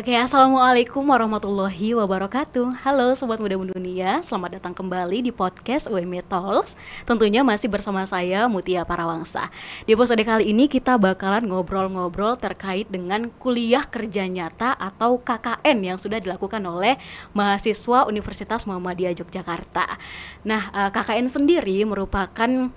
Oke, assalamualaikum warahmatullahi wabarakatuh. Halo sobat muda dunia, selamat datang kembali di podcast UME Talks. Tentunya masih bersama saya Mutia Parawangsa. Di episode kali ini kita bakalan ngobrol-ngobrol terkait dengan kuliah kerja nyata atau KKN yang sudah dilakukan oleh mahasiswa Universitas Muhammadiyah Yogyakarta. Nah, eh, KKN sendiri merupakan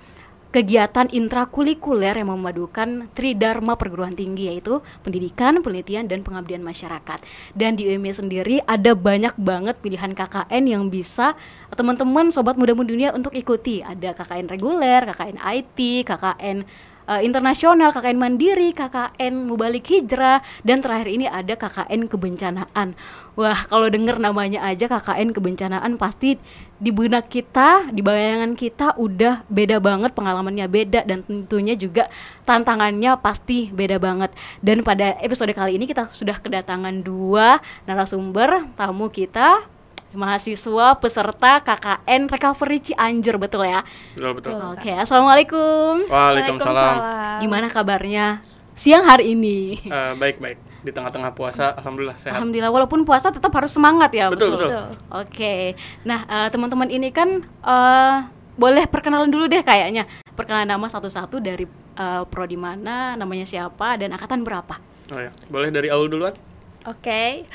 kegiatan intrakurikuler yang memadukan tridharma perguruan tinggi yaitu pendidikan, penelitian dan pengabdian masyarakat. Dan di UMY sendiri ada banyak banget pilihan KKN yang bisa teman-teman sobat muda-muda dunia untuk ikuti. Ada KKN reguler, KKN IT, KKN uh, internasional, KKN Mandiri, KKN Mubalik Hijrah, dan terakhir ini ada KKN Kebencanaan. Wah, kalau denger namanya aja KKN Kebencanaan pasti di benak kita, di bayangan kita udah beda banget, pengalamannya beda dan tentunya juga tantangannya pasti beda banget. Dan pada episode kali ini kita sudah kedatangan dua narasumber tamu kita mahasiswa peserta KKN Recovery Cianjur betul ya? Betul betul. Oke, assalamualaikum. Waalaikumsalam. Gimana kabarnya siang hari ini? Eh, baik baik. Di tengah-tengah puasa, alhamdulillah sehat. Alhamdulillah, walaupun puasa tetap harus semangat ya. Betul, betul. Oke, nah eh, teman-teman ini kan eh, boleh perkenalan dulu deh kayaknya. Perkenalan nama satu-satu dari eh, prodi mana, namanya siapa, dan angkatan berapa? Oh ya, boleh dari Aul duluan? Oke,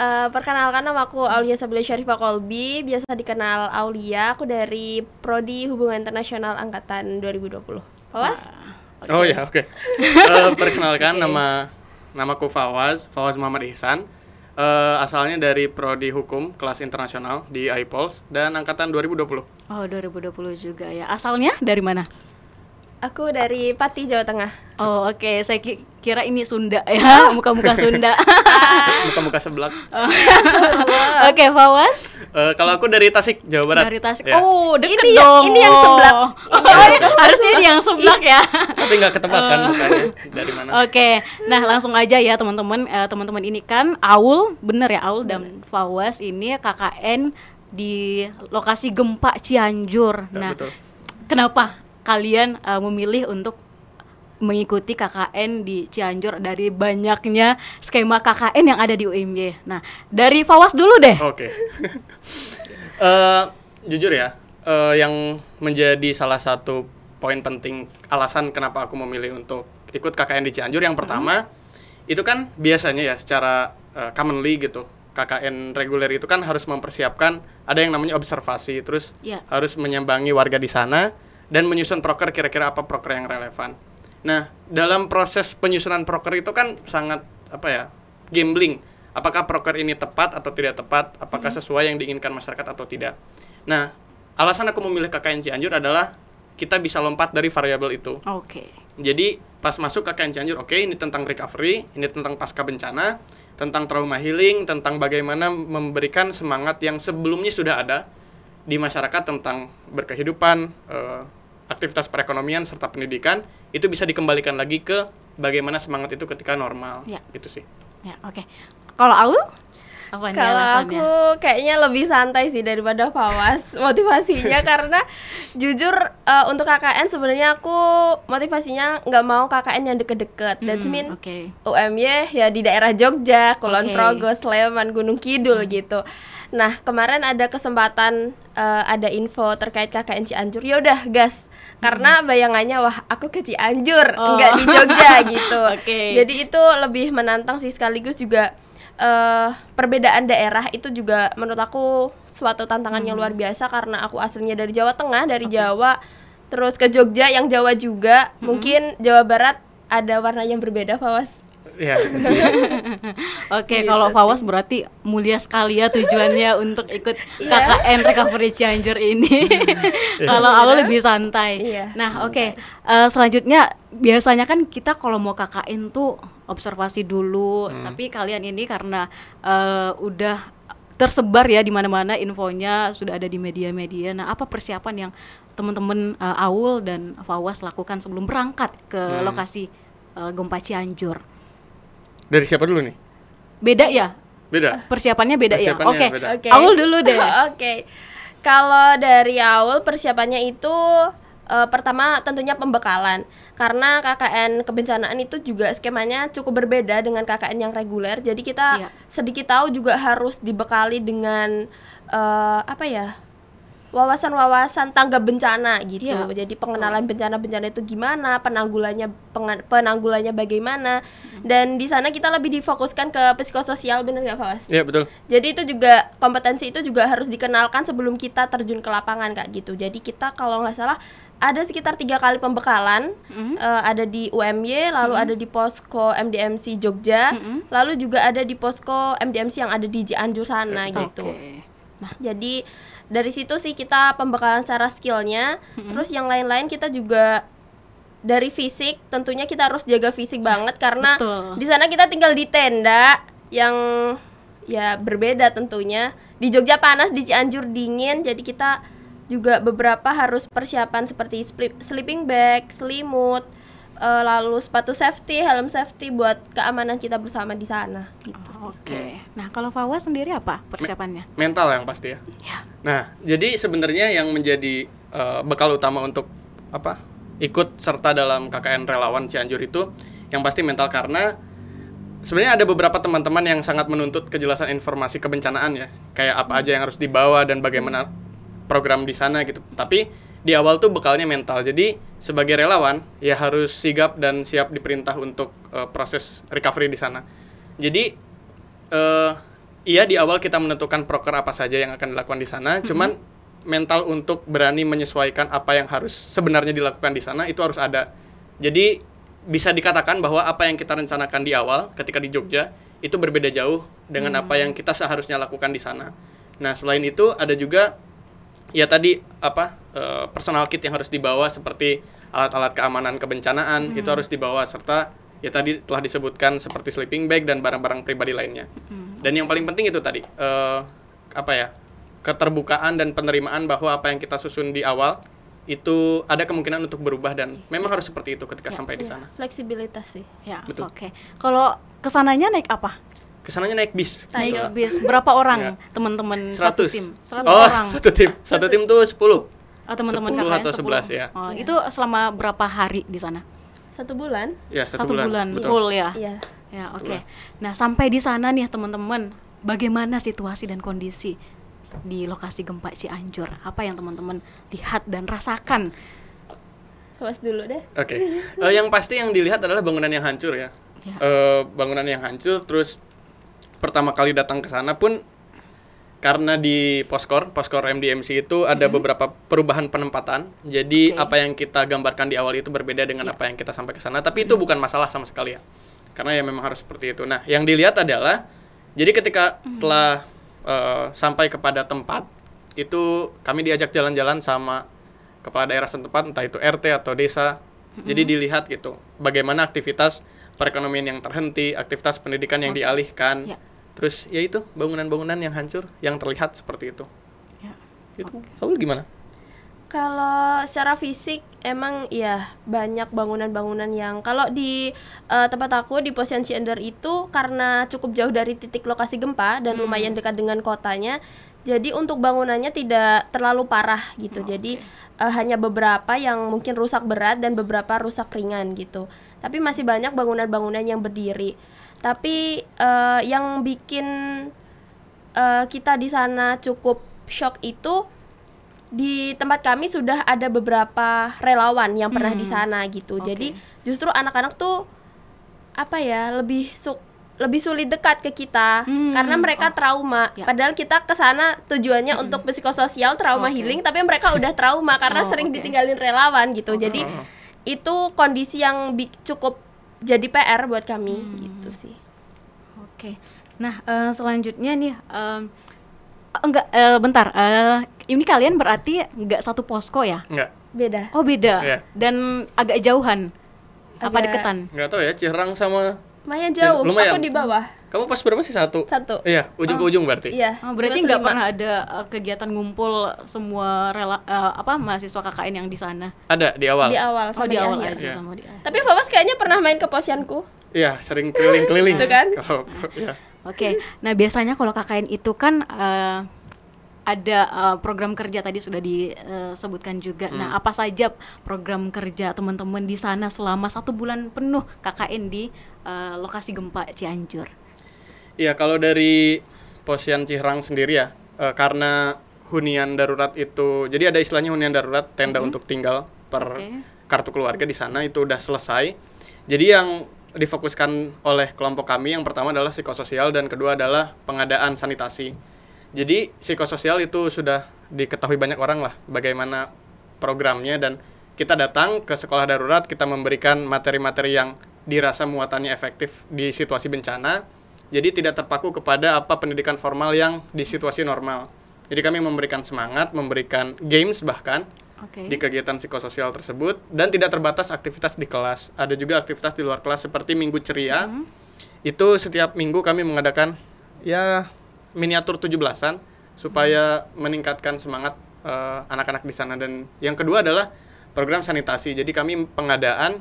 Eh, perkenalkan nama aku Aulia Sabila Syarifah Kolbi, biasa dikenal Aulia. Aku dari Prodi Hubungan Internasional Angkatan 2020. Awas? Oh ya, oke. Eh, perkenalkan nama namaku Fawaz, Fawaz Muhammad Ihsan. Eh, asalnya dari prodi Hukum kelas internasional di IPOLS dan angkatan 2020. Oh, 2020 juga ya. Asalnya dari mana? Aku dari Pati, Jawa Tengah. Oh, oke. Saya ki- kira ini Sunda ya, muka-muka Sunda. Muka-muka sebelah. Oke, Fawaz Eh, kalau aku dari Tasik, Jawa Barat. dari Tasik. Ya. Oh, deket Ini ya- dong. ini yang seblak. Oh, harusnya ini yang seblak ya. Tapi nggak ketebak kan mukanya dari mana? Oke, nah langsung aja ya teman-teman. Eh, teman-teman ini kan Aul, bener ya Aul dan Fawaz ini KKN di lokasi gempa Cianjur. Ya, Nah, betul. kenapa kalian eh, memilih untuk mengikuti KKN di Cianjur dari banyaknya skema KKN yang ada di UMY? Nah, dari Fawaz dulu deh. Oke. Eh, jujur ya, eh, yang menjadi salah satu poin penting alasan kenapa aku memilih untuk ikut KKN di Cianjur yang pertama itu kan biasanya ya secara eh, commonly gitu KKN reguler itu kan harus mempersiapkan ada yang namanya observasi terus Ya. harus menyambangi warga di sana dan menyusun proker kira-kira apa proker yang relevan. Nah, dalam proses penyusunan proker itu kan sangat apa ya? gambling. Apakah proker ini tepat atau tidak tepat? Apakah sesuai yang diinginkan masyarakat atau tidak? Nah, alasan aku memilih KKN Cianjur adalah kita bisa lompat dari variabel itu. Oke. Jadi pas masuk KKN Cianjur, oke ini tentang recovery, ini tentang pasca bencana, tentang trauma healing, tentang bagaimana memberikan semangat yang sebelumnya sudah ada di masyarakat tentang berkehidupan, eh, aktivitas perekonomian serta pendidikan, itu bisa dikembalikan lagi ke bagaimana semangat itu ketika normal. Ya. Itu sih. Ya, oke. Kalau Aul? Apa nih Kalau aku kayaknya lebih santai sih daripada Fawas motivasinya karena jujur eh, untuk KKN sebenarnya aku motivasinya nggak mau KKN yang deket-deket. That's Hmm, mean Oke. UMY ya di daerah Jogja, Kulon Oke. Progo, Sleman, Gunung Kidul gitu. Nah kemarin ada kesempatan eh, ada info terkait KKN Cianjur. Ya udah gas, karena bayangannya wah aku ke Cianjur, Oh. nggak di Jogja gitu. Oke. Jadi itu lebih menantang sih sekaligus juga eh perbedaan daerah itu juga menurut aku suatu tantangan yang luar biasa karena aku aslinya dari Jawa Tengah, dari Jawa terus ke Jogja yang Jawa juga. Mungkin Jawa Barat ada warna yang berbeda, Fawas. Ya. Oke, Gitu kalau sih. Fawas berarti mulia sekali ya tujuannya untuk ikut Iya. KKN Recovery Cianjur ini. kalau aku lebih santai. Iya, Nah, oke. Eh, selanjutnya biasanya kan kita kalau mau KKN tuh observasi dulu, tapi kalian ini karena eh, udah tersebar ya di mana-mana infonya sudah ada di media-media. Nah, apa persiapan yang teman-teman eh, Aul dan Fawas lakukan sebelum berangkat ke Hmm. lokasi eh, gempa Cianjur? Dari siapa dulu nih? Beda ya? Beda. Persiapannya beda ya? Persiapannya Oke. beda. Oke. Aul dulu deh. Oke. Kalau dari awal persiapannya itu eh, pertama tentunya pembekalan karena KKN kebencanaan itu juga skemanya cukup berbeda dengan KKN yang reguler. Jadi kita Iya. sedikit tahu juga harus dibekali dengan eh, apa ya? Wawasan-wawasan tanggap bencana gitu. Iya, Jadi pengenalan bencana-bencana itu gimana, penanggulannya penanggulannya bagaimana. Dan di sana kita lebih difokuskan ke psikososial bener nggak Fawas? Iya betul. Jadi itu juga kompetensi itu juga harus dikenalkan sebelum kita terjun ke lapangan kak gitu. Jadi kita kalau nggak salah ada sekitar tiga kali pembekalan, Mhm. Eh, ada di UMY, lalu ada di posko MDMC Jogja, Mhm. lalu juga ada di posko MDMC yang ada di Cianjur sana gitu. Nah, jadi dari situ sih kita pembekalan secara skillnya, terus yang lain-lain kita juga dari fisik, tentunya kita harus jaga fisik banget karena di sana kita tinggal di tenda yang ya berbeda tentunya. Di Jogja panas, di Cianjur dingin, jadi kita juga beberapa harus persiapan seperti sleeping bag, selimut, eh, lalu sepatu safety, helm safety buat keamanan kita bersama di sana gitu sih. Oke. Nah, kalau Fawas sendiri apa persiapannya? Mental yang pasti ya. Ya. Nah, jadi sebenarnya yang menjadi eh, bekal utama untuk apa? ikut serta dalam KKN relawan Cianjur itu yang pasti mental karena sebenarnya ada beberapa teman-teman yang sangat menuntut kejelasan informasi kebencanaan ya. Kayak apa aja yang harus dibawa dan bagaimana program di sana gitu. Tapi di awal tuh bekalnya mental. Jadi sebagai relawan ya harus sigap dan siap diperintah untuk eh, proses recovery di sana. Jadi iya di awal kita menentukan proker apa saja yang akan dilakukan di sana, cuman mental untuk berani menyesuaikan apa yang harus sebenarnya dilakukan di sana itu harus ada. Jadi bisa dikatakan bahwa apa yang kita rencanakan di awal ketika di Jogja itu berbeda jauh dengan apa yang kita seharusnya lakukan di sana. Nah, selain itu ada juga ya tadi apa eh, personal kit yang harus dibawa seperti alat-alat keamanan kebencanaan itu harus dibawa serta ya tadi telah disebutkan seperti sleeping bag dan barang-barang pribadi lainnya. Dan yang paling penting itu tadi eh, apa ya keterbukaan dan penerimaan bahwa apa yang kita susun di awal itu ada kemungkinan untuk berubah dan memang harus seperti itu ketika sampai di Ya, sana. fleksibilitas sih. Ya, oke. Kalau ke sananya naik apa? Ke sananya naik bis. Naik Kebetulan. Bis berapa orang Ya. teman-teman satu 100. tim? 100 oh, orang. satu tim. Satu tim tuh 10. Oh, teman-teman 10 KKN atau 11 ya. Oh, itu selama berapa hari di sana? Satu bulan? Ya, satu, bulan. Betul. full ya. Iya. Ya, oke. Nah, sampai di sana nih teman-teman, bagaimana situasi dan kondisi di lokasi gempa Cianjur? Apa yang teman-teman lihat dan rasakan? Awas dulu deh. Oke. Eh, yang pasti yang dilihat adalah bangunan yang hancur ya. Ya. Eh, bangunan yang hancur terus pertama kali datang ke sana pun karena di Poskor, Poskor MDMC itu ada beberapa perubahan penempatan. Jadi Oke. Ya. apa yang kita gambarkan di awal itu berbeda dengan apa yang kita sampai ke sana, tapi itu bukan masalah sama sekali ya. Karena ya memang harus seperti itu. Nah, yang dilihat adalah jadi ketika telah eh, sampai kepada tempat itu kami diajak jalan-jalan sama kepala daerah setempat entah itu RT atau desa. Jadi dilihat gitu bagaimana aktivitas perekonomian yang terhenti, aktivitas pendidikan yang Oke. dialihkan. Ya. Terus ya itu bangunan-bangunan yang hancur yang terlihat seperti itu. Ya. Gitu. Kamu gimana? Kalau secara fisik emang ya banyak bangunan-bangunan yang kalau di eh, tempat aku di Posian Ciender itu karena cukup jauh dari titik lokasi gempa dan lumayan dekat dengan kotanya. Jadi untuk bangunannya tidak terlalu parah gitu. Jadi eh, hanya beberapa yang mungkin rusak berat dan beberapa rusak ringan gitu. Tapi masih banyak bangunan-bangunan yang berdiri. Tapi eh, yang bikin eh, kita di sana cukup shock itu di tempat kami sudah ada beberapa relawan yang pernah di Hmm. sana gitu. Oke. Jadi justru anak-anak tuh apa ya lebih su lebih sulit dekat ke kita Hmm, karena mereka oh. trauma. Ya. Padahal kita ke sana tujuannya untuk psikososial trauma Oke. healing, tapi mereka udah trauma karena Oh, sering oke. ditinggalin relawan gitu. Jadi Oh. itu kondisi yang cukup jadi PR buat kami Hmm. gitu sih. Oke. Nah, eh, selanjutnya nih em, enggak eh, bentar. eh, ini kalian berarti enggak satu posko ya? Enggak. Beda. Oh, beda. Iya. Dan agak jauhan. Apa Agak- deketan? Enggak tahu ya, Ciherang sama Lumayan jauh. lumayan. Aku di bawah. kamu pas berapa sih satu? Satu. Iya, ujung ke ujung berarti. Iya. Oh, berarti nggak pernah ada eh, kegiatan ngumpul semua rela eh, apa mahasiswa KKN yang di sana? Ada di awal. di awal Oh, di awal akhir. aja Iya. sama di akhir. Tapi Fawas kayaknya pernah main ke posyanku. Iya, sering keliling-keliling. Itu kan? Kalau ya. Oke. Nah, biasanya kalau KKN itu kan eh, ada uh, program kerja tadi sudah disebutkan juga. Hmm. Nah, apa saja program kerja teman-teman di sana selama satu bulan penuh KKN di uh, lokasi gempa Cianjur? Iya, kalau dari Posyan Cihrang sendiri ya, uh, karena hunian darurat itu, jadi ada istilahnya hunian darurat tenda untuk tinggal per Oke. kartu keluarga di sana itu udah selesai. Jadi yang difokuskan oleh kelompok kami yang pertama adalah psikososial dan kedua adalah pengadaan sanitasi. Jadi psikososial itu sudah diketahui banyak orang lah bagaimana programnya dan kita datang ke sekolah darurat kita memberikan materi-materi yang dirasa muatannya efektif di situasi bencana. Jadi tidak terpaku kepada apa pendidikan formal yang di situasi normal. Jadi kami memberikan semangat, memberikan games bahkan Oke. di kegiatan psikososial tersebut dan tidak terbatas aktivitas di kelas. Ada juga aktivitas di luar kelas seperti Minggu Ceria. Itu setiap minggu kami mengadakan ya miniatur 17-an supaya meningkatkan semangat eh, anak-anak di sana dan yang kedua adalah program sanitasi. Jadi kami pengadaan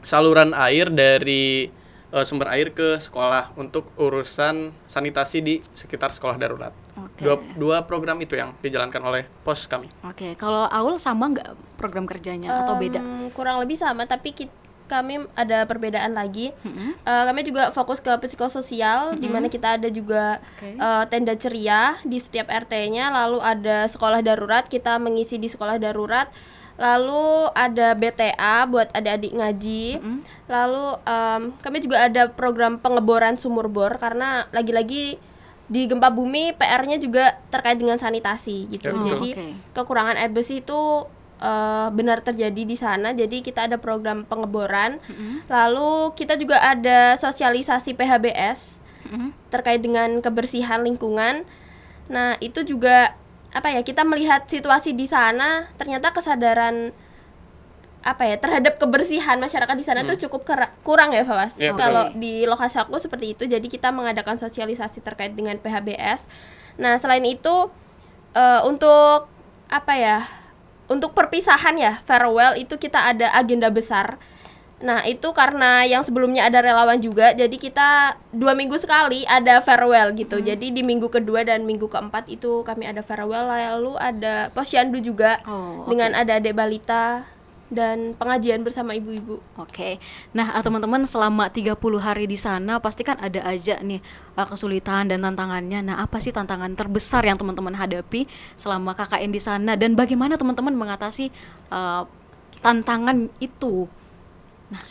saluran air dari eh, sumber air ke sekolah untuk urusan sanitasi di sekitar sekolah darurat. Oke. Dua, dua program itu yang dijalankan oleh pos kami. Oke, kalau Aul sama nggak program kerjanya atau beda? Kurang lebih sama tapi ki- kami ada perbedaan lagi Mm-mm. Eh, kami juga fokus ke psikososial di mana kita ada juga Oke. eh, tenda ceria di setiap RT-nya lalu ada sekolah darurat kita mengisi di sekolah darurat lalu ada BTA buat adik-adik ngaji Mm-mm. lalu em, kami juga ada program pengeboran sumur bor karena lagi-lagi di gempa bumi PR-nya juga terkait dengan sanitasi gitu betul. jadi Oke. kekurangan air bersih itu eh, benar terjadi di sana. Jadi kita ada program pengeboran. Mm-mm. Lalu kita juga ada sosialisasi PHBS Mm-mm. terkait dengan kebersihan lingkungan. Nah, itu juga apa ya? Kita melihat situasi di sana ternyata kesadaran apa ya terhadap kebersihan masyarakat di sana tuh cukup kurang ya Fawas. Ya. Kalau di lokasi aku seperti itu, jadi kita mengadakan sosialisasi terkait dengan PHBS. Nah selain itu eh, untuk apa ya? Untuk perpisahan ya farewell itu kita ada agenda besar. Nah itu karena yang sebelumnya ada relawan juga, jadi kita dua minggu sekali ada farewell gitu. Jadi di minggu kedua dan minggu keempat itu kami ada farewell, lalu ada posyandu juga Oh, oke. dengan ada adik balita dan pengajian bersama ibu-ibu. Oke. Nah, ah, teman-teman selama 30 hari di sana pasti kan ada aja nih ah, kesulitan dan tantangannya. Nah, apa sih tantangan terbesar yang teman-teman hadapi selama KKN di sana dan bagaimana teman-teman mengatasi ah, tantangan itu? Nah,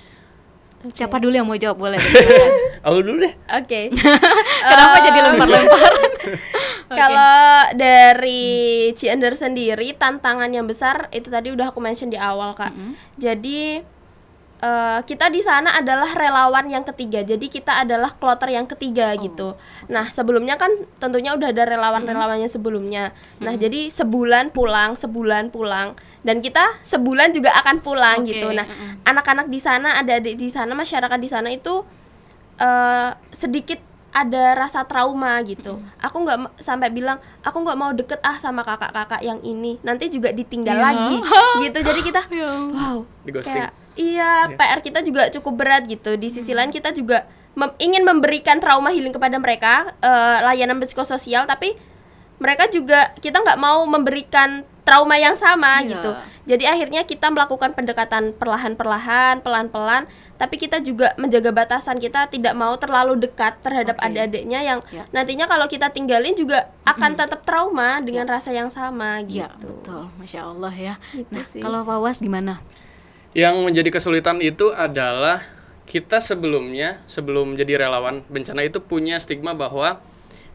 siapa dulu yang mau jawab boleh? Aku dulu deh. Oke. Kenapa jadi Kalau dari Ciender sendiri tantangan yang besar itu tadi udah aku mention di awal kak. Jadi eh, kita di sana adalah relawan yang ketiga. Jadi kita adalah kloter yang ketiga gitu. Nah sebelumnya kan tentunya udah ada relawan-relawannya sebelumnya. Nah jadi sebulan pulang, sebulan pulang. Dan kita sebulan juga akan pulang Oke, gitu. Nah anak-anak di sana, ada di sana, masyarakat di sana itu eh sedikit ada rasa trauma gitu. Aku nggak sampai bilang aku nggak mau deket ah sama kakak-kakak yang ini. Nanti juga ditinggal Iya. lagi gitu. Jadi kita Ya. wow kayak iya Iya. PR kita juga cukup berat gitu. Di sisi lain kita juga mem- ingin memberikan trauma healing kepada mereka eh, layanan psikososial tapi mereka juga kita nggak mau memberikan trauma yang sama Iya. gitu. Jadi akhirnya kita melakukan pendekatan perlahan-perlahan, pelan-pelan, tapi kita juga menjaga batasan. Kita tidak mau terlalu dekat terhadap Oke. adik-adiknya yang Ya. nantinya kalau kita tinggalin juga akan tetap trauma dengan rasa yang sama Iya, gitu. betul. Masya Allah ya. Gitu nah, sih. kalau Fawas gimana? Yang menjadi kesulitan itu adalah kita sebelumnya, sebelum jadi relawan bencana itu punya stigma bahwa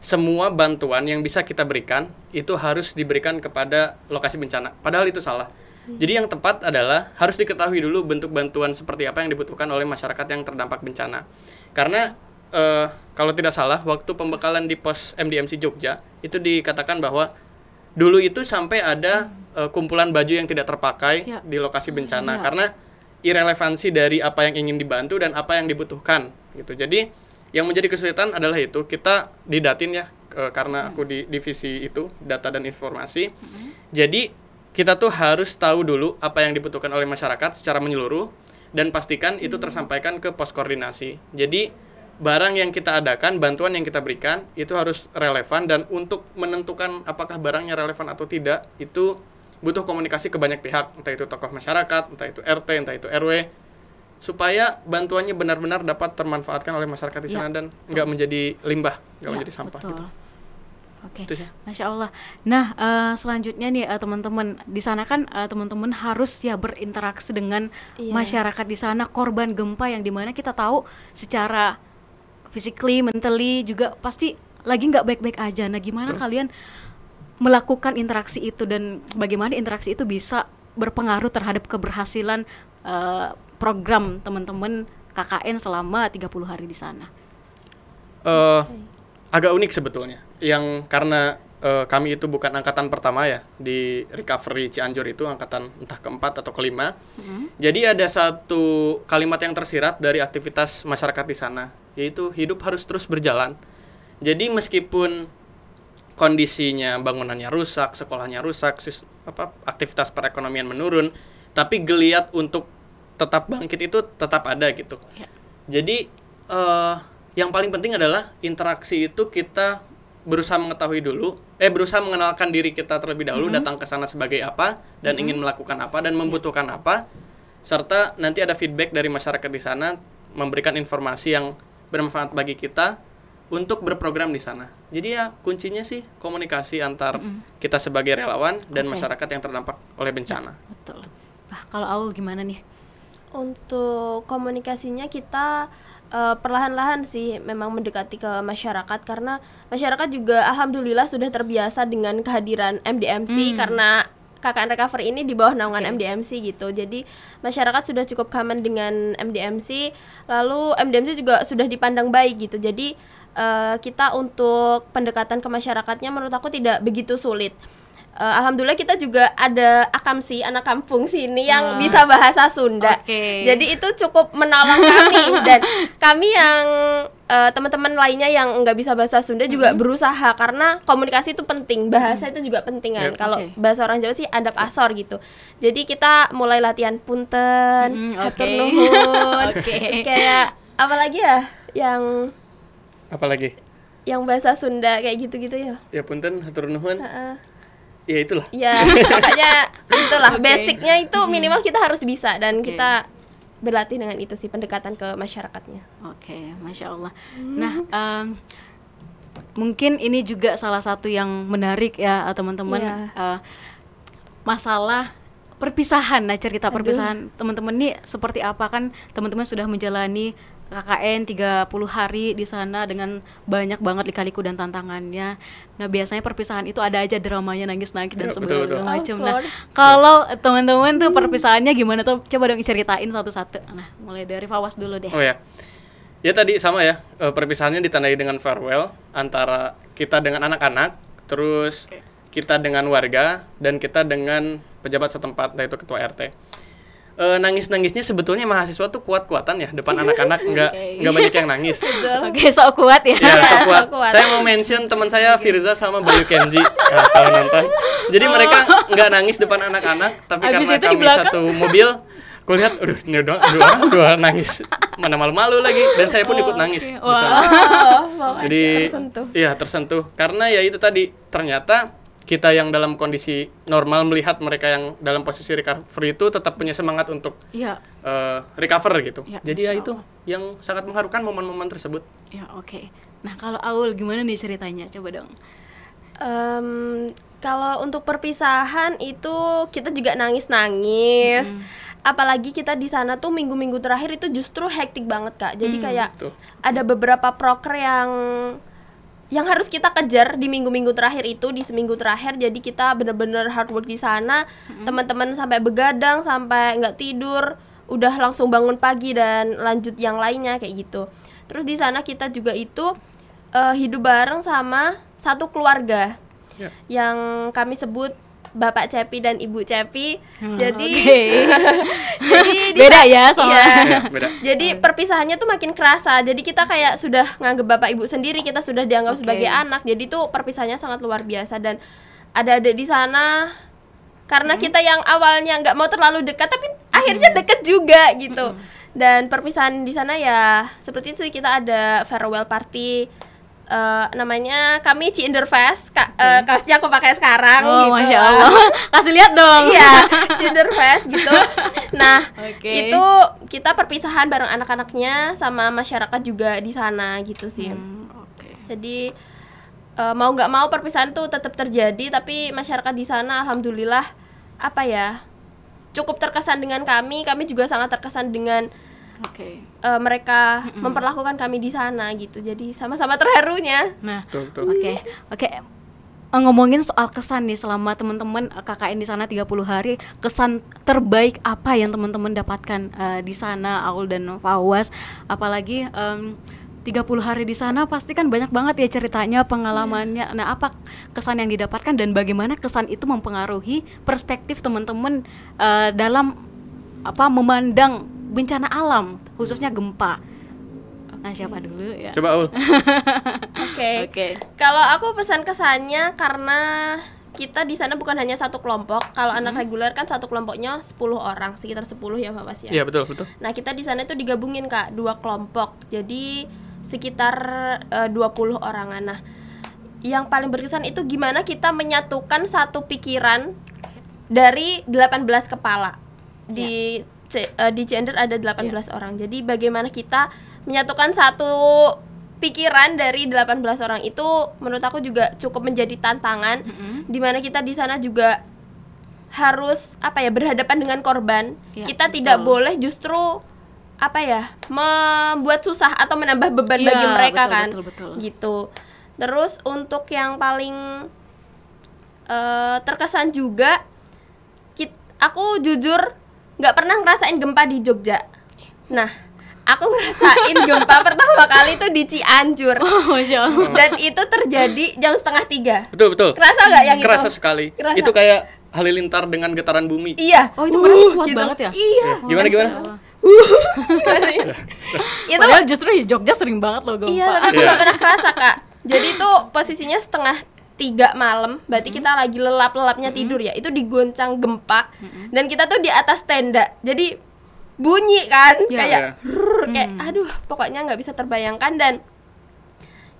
semua bantuan yang bisa kita berikan itu harus diberikan kepada lokasi bencana. Padahal itu salah. Jadi yang tepat adalah harus diketahui dulu bentuk bantuan seperti apa yang dibutuhkan oleh masyarakat yang terdampak bencana. Karena eh, kalau tidak salah waktu pembekalan di pos MDMC Jogja itu dikatakan bahwa dulu itu sampai ada eh, kumpulan baju yang tidak terpakai Ya. di lokasi bencana Ya. karena irelevansi dari apa yang ingin dibantu dan apa yang dibutuhkan gitu. Jadi yang menjadi kesulitan adalah itu kita didatin ya eh, karena aku di divisi itu data dan informasi. Jadi kita tuh harus tahu dulu apa yang dibutuhkan oleh masyarakat secara menyeluruh dan pastikan itu tersampaikan ke pos koordinasi. Jadi barang yang kita adakan, bantuan yang kita berikan itu harus relevan dan untuk menentukan apakah barangnya relevan atau tidak itu butuh komunikasi ke banyak pihak, entah itu tokoh masyarakat, entah itu RT, entah itu RW, supaya bantuannya benar-benar dapat termanfaatkan oleh masyarakat di Ya, sana dan nggak menjadi limbah, nggak Ya, menjadi sampah betul. gitu. Oke, sih. masya Allah. Nah, eh, selanjutnya nih eh, teman-teman di sana kan eh, teman-teman harus ya berinteraksi dengan Iya. masyarakat di sana korban gempa yang di mana kita tahu secara physically, mentally juga pasti lagi nggak baik-baik aja. Nah, gimana Betul. kalian melakukan interaksi itu dan bagaimana interaksi itu bisa berpengaruh terhadap keberhasilan eh, program teman-teman KKN selama 30 hari di sana? eh agak unik sebetulnya. Yang karena eh, kami itu bukan angkatan pertama ya di recovery Cianjur itu angkatan entah keempat atau kelima. Jadi ada satu kalimat yang tersirat dari aktivitas masyarakat di sana, yaitu hidup harus terus berjalan. Jadi meskipun kondisinya bangunannya rusak, sekolahnya rusak, sis- apa aktivitas perekonomian menurun, tapi geliat untuk tetap bangkit itu tetap ada gitu. Ya. Jadi eh yang paling penting adalah interaksi itu kita berusaha mengetahui dulu, eh berusaha mengenalkan diri kita terlebih dahulu, datang ke sana sebagai apa dan ingin melakukan apa dan membutuhkan apa, serta nanti ada feedback dari masyarakat di sana memberikan informasi yang bermanfaat bagi kita untuk berprogram di sana. Jadi ya kuncinya sih komunikasi antar kita sebagai relawan dan Oke. masyarakat yang terdampak oleh bencana. Betul. Nah, kalau Aul gimana nih? Untuk komunikasinya kita eh, perlahan-lahan sih memang mendekati ke masyarakat karena masyarakat juga alhamdulillah sudah terbiasa dengan kehadiran MDMC Hmm. karena KKN Recovery ini di bawah naungan MDMC gitu. Jadi masyarakat sudah cukup common dengan MDMC, lalu MDMC juga sudah dipandang baik gitu. Jadi eh, kita untuk pendekatan ke masyarakatnya menurut aku tidak begitu sulit. Eh, Alhamdulillah kita juga ada akamsi anak kampung sini yang Ah. bisa bahasa Sunda. Oke. Jadi itu cukup menolong kami dan kami yang eh, teman-teman lainnya yang nggak bisa bahasa Sunda juga berusaha karena komunikasi itu penting, bahasa itu juga penting kan. Yep. Kalau Oke. bahasa orang Jawa sih adab asor gitu. Jadi kita mulai latihan punten, Hmm, hatur oke. nuhun. Oke. Terus kayak apalagi ya yang Apalagi yang bahasa Sunda kayak gitu-gitu ya. ya punten hatur nuhun. Heeh. Ya itulah. Ya, pokoknya itulah Oke. basicnya itu minimal kita harus bisa dan Oke. kita berlatih dengan itu sih pendekatan ke masyarakatnya. Oke, masya Allah. Nah, em, mungkin ini juga salah satu yang menarik ya eh, teman-teman. Iya. Eh, masalah perpisahan. Nah, cerita Aduh. perpisahan teman-teman ini seperti apa kan? Teman-teman sudah menjalani KKN 30 hari di sana dengan banyak banget lika-liku dan tantangannya. Nah, biasanya perpisahan itu ada aja dramanya nangis-nangis dan Ya, betul. segala macam. Nah, kalau teman-teman tuh perpisahannya gimana tuh? Coba dong ceritain satu-satu. Nah, mulai dari Fawas dulu deh. Oh ya. Ya tadi sama ya, eh, perpisahannya ditandai dengan farewell antara kita dengan anak-anak, terus kita dengan warga dan kita dengan pejabat setempat, yaitu ketua RT. Eh, nangis-nangisnya sebetulnya mahasiswa tuh kuat-kuatan ya depan anak-anak nggak Oke. nggak banyak yang nangis. Oke, sok kuat ya. Ya, Iya, so kuat. so kuat. Saya mau mention teman saya Firza sama Bayu Kenji nah, kalau nonton. Jadi mereka nggak nangis depan anak-anak, tapi Habis karena kami satu mobil, aku lihat, aduh, ini dua, dua orang dua nangis, mana malu-malu lagi, dan saya pun ikut nangis. Oh, wow, Jadi, tersentuh. iya tersentuh. Karena ya itu tadi ternyata kita yang dalam kondisi normal melihat mereka yang dalam posisi recovery itu tetap punya semangat untuk Iya, eh, recover gitu. Ya, Jadi ya itu yang sangat mengharukan momen-momen tersebut. ya oke. Nah, kalau Aul gimana nih ceritanya? Coba dong. Em, kalau untuk perpisahan itu kita juga nangis-nangis. Apalagi kita di sana tuh minggu-minggu terakhir itu justru hektik banget kak. Jadi Hmm. kayak Tuh. ada beberapa proker yang yang harus kita kejar di minggu-minggu terakhir itu di seminggu terakhir. Jadi kita bener-bener hard work di sana. Teman-teman sampai begadang, sampai nggak tidur, udah langsung bangun pagi dan lanjut yang lainnya kayak gitu. Terus di sana kita juga itu eh, hidup bareng sama satu keluarga Ya. yang kami sebut Bapak Cepi dan Ibu Cepi. Hmm, jadi oke. jadi di Beda ya sama- Iya. Ya, beda. Jadi perpisahannya tuh makin kerasa. Jadi kita kayak sudah nganggep bapak ibu sendiri, kita sudah dianggap Oke. sebagai anak. Jadi tuh perpisahannya sangat luar biasa dan ada ada di sana karena kita yang awalnya nggak mau terlalu dekat tapi akhirnya deket juga gitu. dan perpisahan di sana ya seperti itu kita ada farewell party eh, namanya kami Cinderfest ka, eh, kaosnya aku pakai sekarang Oh, gitu masya Allah. Kasih lihat dong. iya Cinderfest gitu nah Oke. itu kita perpisahan bareng anak-anaknya sama masyarakat juga di sana gitu sih Hmm, Oke. jadi eh, mau nggak mau perpisahan tuh tetap terjadi tapi masyarakat di sana alhamdulillah apa ya cukup terkesan dengan kami kami juga sangat terkesan dengan Oke. eh, mereka memperlakukan kami di sana gitu jadi sama-sama terharunya Nah. Oke, oke. Eh, Ngomongin soal kesan nih selama teman-teman eh, KKN di sana 30 hari, kesan terbaik apa yang teman-teman dapatkan eh, di sana Aul dan Fawas? Apalagi em, 30 hari di sana pasti kan banyak banget ya ceritanya, pengalamannya. Nah, apa kesan yang didapatkan dan bagaimana kesan itu mempengaruhi perspektif teman-teman eh, dalam apa memandang bencana alam, khususnya gempa. Nah, siapa dulu ya? Coba Ul. oke Oke. kalau aku pesan kesannya karena kita di sana bukan hanya satu kelompok kalau anak reguler kan satu kelompoknya 10 orang sekitar 10 ya Pak Bas ya Iya, betul, betul. Nah, kita di sana itu digabungin, Kak, dua kelompok. Jadi sekitar eh, 20 orangan. Nah, yang paling berkesan itu gimana kita menyatukan satu pikiran dari 18 kepala. Di C- eh, di gender ada 18 orang. Jadi bagaimana kita menyatukan satu pikiran dari 18 orang itu menurut aku juga cukup menjadi tantangan di mana kita di sana juga harus apa ya berhadapan dengan korban Ya, kita tidak betul. boleh justru apa ya membuat susah atau menambah beban Iya, bagi mereka betul, kan betul, betul. gitu terus untuk yang paling eh, terkesan juga kit- aku jujur nggak pernah ngerasain gempa di Jogja nah aku ngerasain gempa pertama kali itu di Cianjur Oh, Masya Allah. dan itu terjadi jam setengah tiga Betul, betul. kerasa nggak yang Kerasa itu sekali. Kerasa. Itu kayak halilintar dengan getaran bumi. iya Oh, itu berarti kuat gitu. banget ya? iya Ya, Gimana gimana? itu Padahal justru di Jogja sering banget loh gempa. Iya, tapi aku nggak pernah kerasa kak. Jadi itu posisinya setengah tiga malam, berarti kita lagi lelap-lelapnya tidur ya. Itu digoncang gempa, dan kita tuh di atas tenda. Jadi bunyi kan, Iya. kayak Iya. rrrr, kayak aduh, pokoknya nggak bisa terbayangkan dan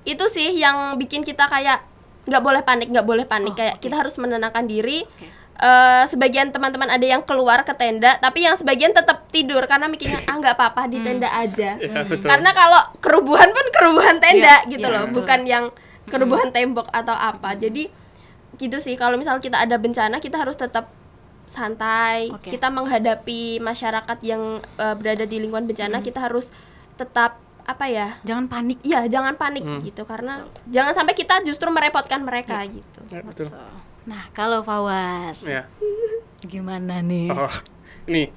itu sih yang bikin kita kayak nggak boleh panik, nggak boleh panik. Oh, kayak oke. kita harus menenangkan diri. Oke. Eh, sebagian teman-teman ada yang keluar ke tenda, tapi yang sebagian tetap tidur karena mikirnya ah nggak apa-apa di tenda aja. Iya, betul. Karena kalau kerubuhan pun kerubuhan tenda Iya, gitu iya, loh, betul. bukan yang kerubuhan tembok atau apa. Jadi gitu sih kalau misal kita ada bencana kita harus tetap santai. Oke. Kita menghadapi masyarakat yang eh, berada di lingkungan bencana, kita harus tetap apa ya? Jangan panik. Iya, jangan panik gitu karena jangan sampai kita justru merepotkan mereka gitu. Ya, betul. Nah, kalau Fawas, Ya. gimana nih? Oh, ini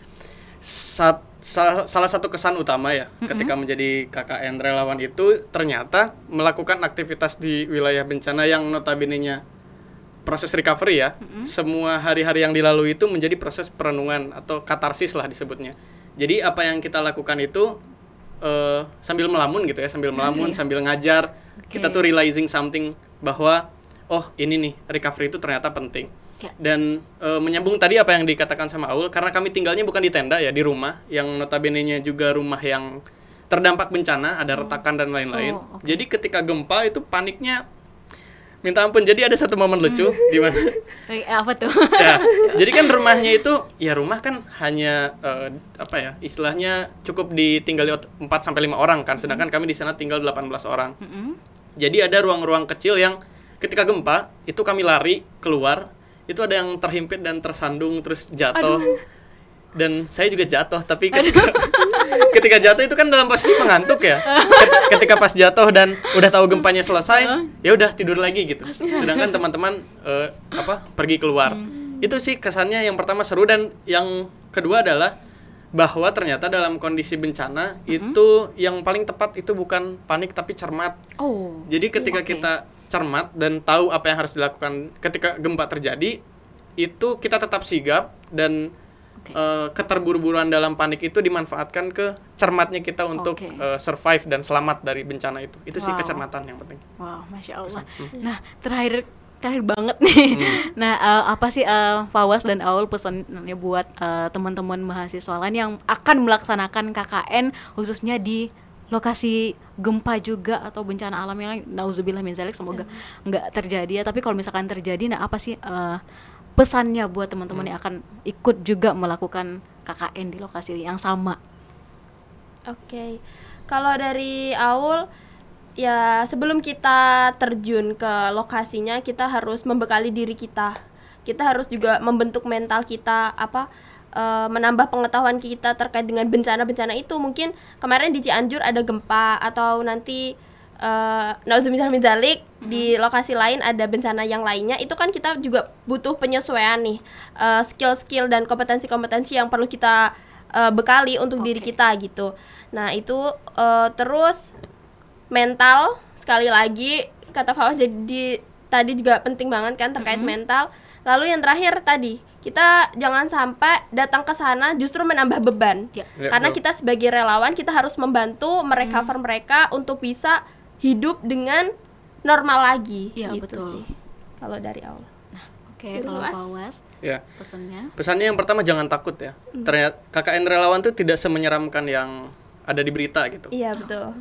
sat- sa- salah satu kesan utama ya ketika menjadi KKN relawan itu ternyata melakukan aktivitas di wilayah bencana yang notabene-nya proses recovery ya. Semua hari-hari yang dilalui itu menjadi proses perenungan atau katarsis lah disebutnya. Jadi apa yang kita lakukan itu eh, sambil melamun gitu ya, sambil melamun, sambil ngajar, kita tuh realizing something bahwa oh ini nih recovery itu ternyata penting. Ya. Dan eh, menyambung tadi apa yang dikatakan sama Aul karena kami tinggalnya bukan di tenda ya, di rumah yang notabene-nya juga rumah yang terdampak bencana, ada retakan dan lain-lain. Oh, oke. Jadi ketika gempa itu paniknya minta ampun. Jadi ada satu momen lucu di mana Eh, apa tuh? ya, jadi kan rumahnya itu ya rumah kan hanya eh, apa ya istilahnya cukup ditinggali 4 sampai 5 orang kan sedangkan kami di sana tinggal 18 orang. Mm-mm. Jadi ada ruang-ruang kecil yang ketika gempa itu kami lari keluar itu ada yang terhimpit dan tersandung terus jatuh. Dan saya juga jatuh tapi ketika ketika jatuh itu kan dalam posisi mengantuk ya. Ket- Ketika pas jatuh dan udah tahu gempanya selesai, ya udah tidur lagi gitu. Sedangkan teman-teman eh, apa pergi keluar. Itu sih kesannya yang pertama seru dan yang kedua adalah bahwa ternyata dalam kondisi bencana itu yang paling tepat itu bukan panik tapi cermat. Oh. Jadi ketika Oke. kita cermat dan tahu apa yang harus dilakukan ketika gempa terjadi, itu kita tetap sigap dan Oke. eh, keterburu-buruan dalam panik itu dimanfaatkan ke cermatnya kita untuk Oke. eh, survive dan selamat dari bencana itu. Itu sih Wow. kecermatan yang penting. Wow, masya Allah. Nah, terakhir terakhir banget nih. Hmm. Nah, eh, apa sih eh, Fawas dan Aul pesannya buat eh, teman-teman mahasiswa lain yang akan melaksanakan KKN khususnya di lokasi gempa juga atau bencana alam yang lain. Nauzubillah min zalik semoga nggak terjadi ya. Tapi kalau misalkan terjadi, nah apa sih eh, pesannya buat teman-teman yang akan ikut juga melakukan KKN di lokasi yang sama? Oke, kalau dari Aul, ya sebelum kita terjun ke lokasinya, kita harus membekali diri kita. Kita harus juga membentuk mental kita, apa eh, menambah pengetahuan kita terkait dengan bencana-bencana itu. Mungkin kemarin di Cianjur ada gempa atau nanti eh nauzubillah min dzalik, di lokasi lain ada bencana yang lainnya. Itu kan kita juga butuh penyesuaian nih, eh, skill-skill dan kompetensi-kompetensi yang perlu kita eh, bekali untuk diri Oke. kita gitu. Nah itu eh, terus mental sekali lagi kata Fawas jadi tadi juga penting banget kan terkait mental. Lalu yang terakhir tadi kita jangan sampai datang ke sana justru menambah beban. Ya. Ya, Karena betul. kita sebagai relawan kita harus membantu merecover mereka untuk bisa hidup dengan normal lagi. Iya, gitu betul. sih. Kalau dari awal. Oke, Dari kalau. Fawas Ya. pesannya. Pesannya yang pertama jangan takut ya. Ternyata KKN relawan tuh tidak semenyeramkan yang ada di berita gitu. Iya betul.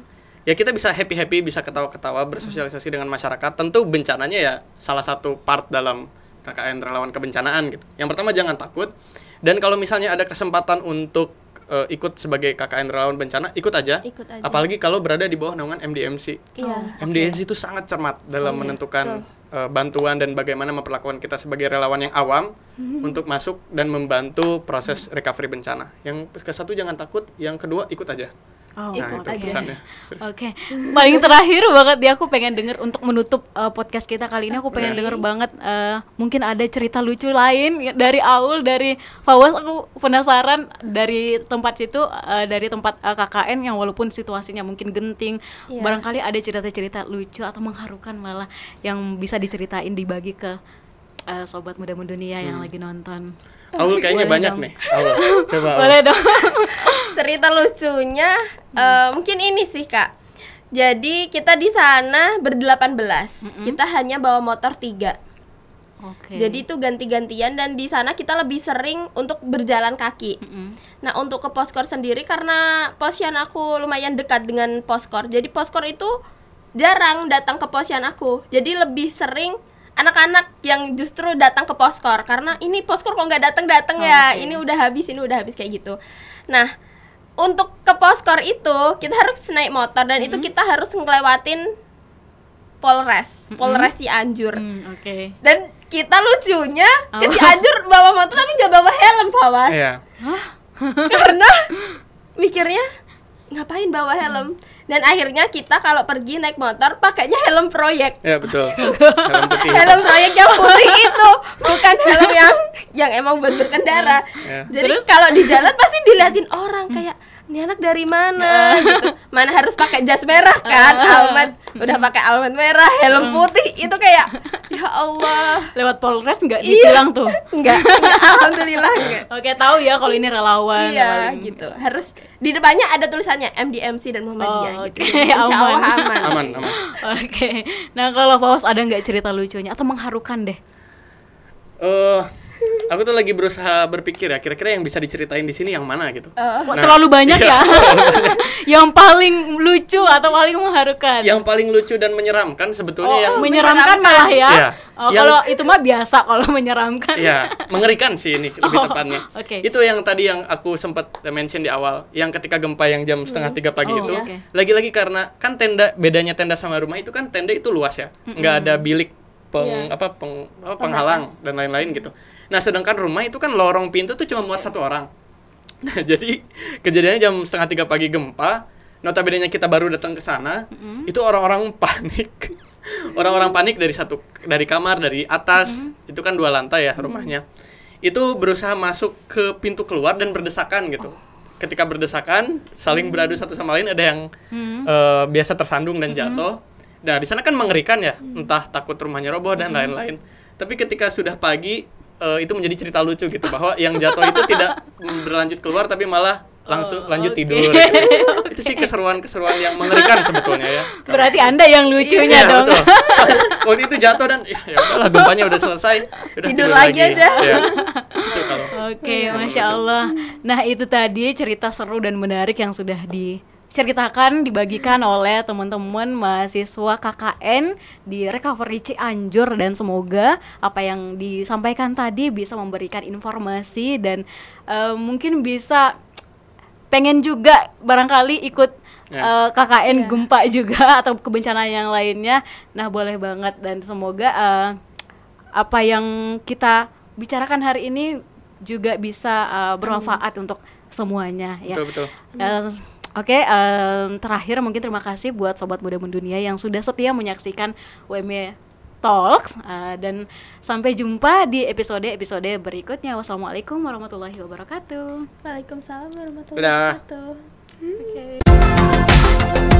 Ya kita bisa happy-happy, bisa ketawa-ketawa, bersosialisasi dengan masyarakat. Tentu bencananya ya salah satu part dalam KKN relawan kebencanaan gitu. Yang pertama jangan takut. Dan kalau misalnya ada kesempatan untuk eh, ikut sebagai KKN relawan bencana, ikut aja. Ikut aja. Apalagi kalau berada di bawah naungan MDMC. Iya. MDMC itu sangat cermat dalam Iya, menentukan eh, bantuan dan bagaimana memperlakukan kita sebagai relawan yang awam Mhm. untuk masuk dan membantu proses recovery bencana. Yang ke satu jangan takut, yang kedua ikut aja. Oh, nah, Ikut itu aja. pesannya. Oke, paling terakhir banget ya aku pengen denger untuk menutup uh, podcast kita kali ini aku pengen Oke. denger banget uh, mungkin ada cerita lucu lain dari Aul dari Fawas aku penasaran dari tempat situ uh, dari tempat uh, KKN yang walaupun situasinya mungkin genting Iya. barangkali ada cerita-cerita lucu atau mengharukan malah yang bisa diceritain dibagi ke uh, sobat muda dunia yang lagi nonton. Aul kayaknya Boleh banyak dong. nih. Aul, coba. Aul. Boleh dong. cerita lucunya eh, mungkin ini sih kak jadi kita di sana berdelapan belas kita hanya bawa motor tiga Oke. jadi itu ganti-gantian dan di sana kita lebih sering untuk berjalan kaki Mm-mm. nah untuk ke poskor sendiri karena posyan aku lumayan dekat dengan poskor jadi poskor itu jarang datang ke posyan aku jadi lebih sering anak-anak yang justru datang ke poskor karena ini poskor kok nggak datang datang ya Oke. ini udah habis ini udah habis kayak gitu nah untuk ke poskor itu kita harus naik motor dan itu kita harus ngelewatin Polres Polres Cianjur Hmm, Oke. dan kita lucunya ke Oh. Cianjur bawa motor tapi nggak bawa helm Fawas Iya. karena mikirnya ngapain bawa helm dan akhirnya kita kalau pergi naik motor pakainya helm proyek Ya betul. Helm putih. helm proyek yang putih itu bukan helm yang yang emang buat berkendara Ya. jadi kalau di jalan pasti diliatin orang kayak ini anak dari mana gitu mana harus pakai jas merah kan almet udah pakai almet merah helm putih itu kayak ya Allah Lewat Polres nggak Iya. ditilang tuh. enggak, enggak alhamdulillah enggak Oke, tahu ya kalau ini relawan. iya paling- gitu harus di depannya ada tulisannya MDMC dan Muhammadiyah Oh, gitu oke. Insya Allah Aman. aman, Aman, aman. Oke. Nah, kalau Fawas ada nggak cerita lucunya atau mengharukan deh? Eh, aku tuh lagi berusaha berpikir ya, kira-kira yang bisa diceritain di sini yang mana gitu. Eh, Wah, Nah, terlalu banyak iya. ya. yang paling lucu atau paling mengharukan? yang paling lucu dan menyeramkan sebetulnya oh, yang menyeramkan menyeramkan. malah ya. Iya. Oh, Yang- kalau itu mah biasa kalau menyeramkan. ya mengerikan sih ini lebih Oh, tepatnya. oke. Itu yang tadi yang aku sempat mention di awal, yang ketika gempa yang jam setengah tiga pagi Oh, itu, oke. lagi-lagi karena kan tenda bedanya tenda sama rumah itu kan tenda itu luas ya, nggak ada bilik peng Iya. apa peng apa, penghalang dan lain-lain gitu. Nah sedangkan rumah itu kan lorong pintu tuh cuma muat satu orang. Nah jadi kejadiannya jam setengah tiga pagi gempa, notabene kita baru datang ke sana, itu orang-orang panik. Orang-orang panik dari satu dari kamar dari atas, itu kan dua lantai ya rumahnya. Itu berusaha masuk ke pintu keluar dan berdesakan gitu. Ketika berdesakan, saling beradu satu sama lain ada yang Hmm. eh, biasa tersandung dan jatuh. Nah, di sana kan mengerikan ya, entah takut rumahnya roboh dan lain-lain. Tapi ketika sudah pagi eh, itu menjadi cerita lucu gitu bahwa yang jatuh itu tidak berlanjut keluar tapi malah langsung Oh, lanjut oke. tidur. itu sih keseruan-keseruan yang mengerikan sebetulnya ya. Berarti Anda yang lucunya Iya, dong. betul. Waktu itu jatuh dan ya ya udahlah gempanya udah selesai, udah Tidur lagi aja. Iya. Itu kalau Oke, Iya, masya Allah. Nah itu tadi cerita seru dan menarik yang sudah diceritakan, dibagikan oleh teman-teman mahasiswa KKN di Recovery Cianjur dan semoga apa yang disampaikan tadi bisa memberikan informasi dan eh, mungkin bisa pengen juga barangkali ikut Ya. eh, KKN Ya. gempa juga atau kebencanaan yang lainnya. Nah boleh banget dan semoga eh, apa yang kita bicarakan hari ini juga bisa uh, bermanfaat untuk semuanya ya. betul betul. Eh, Oke, okay, um, terakhir mungkin terima kasih buat sobat muda mendunia yang sudah setia menyaksikan WME Talks uh, dan sampai jumpa di episode-episode berikutnya. Wassalamualaikum warahmatullahi wabarakatuh. Waalaikumsalam warahmatullahi wabarakatuh. Hmm. Oke. Okay.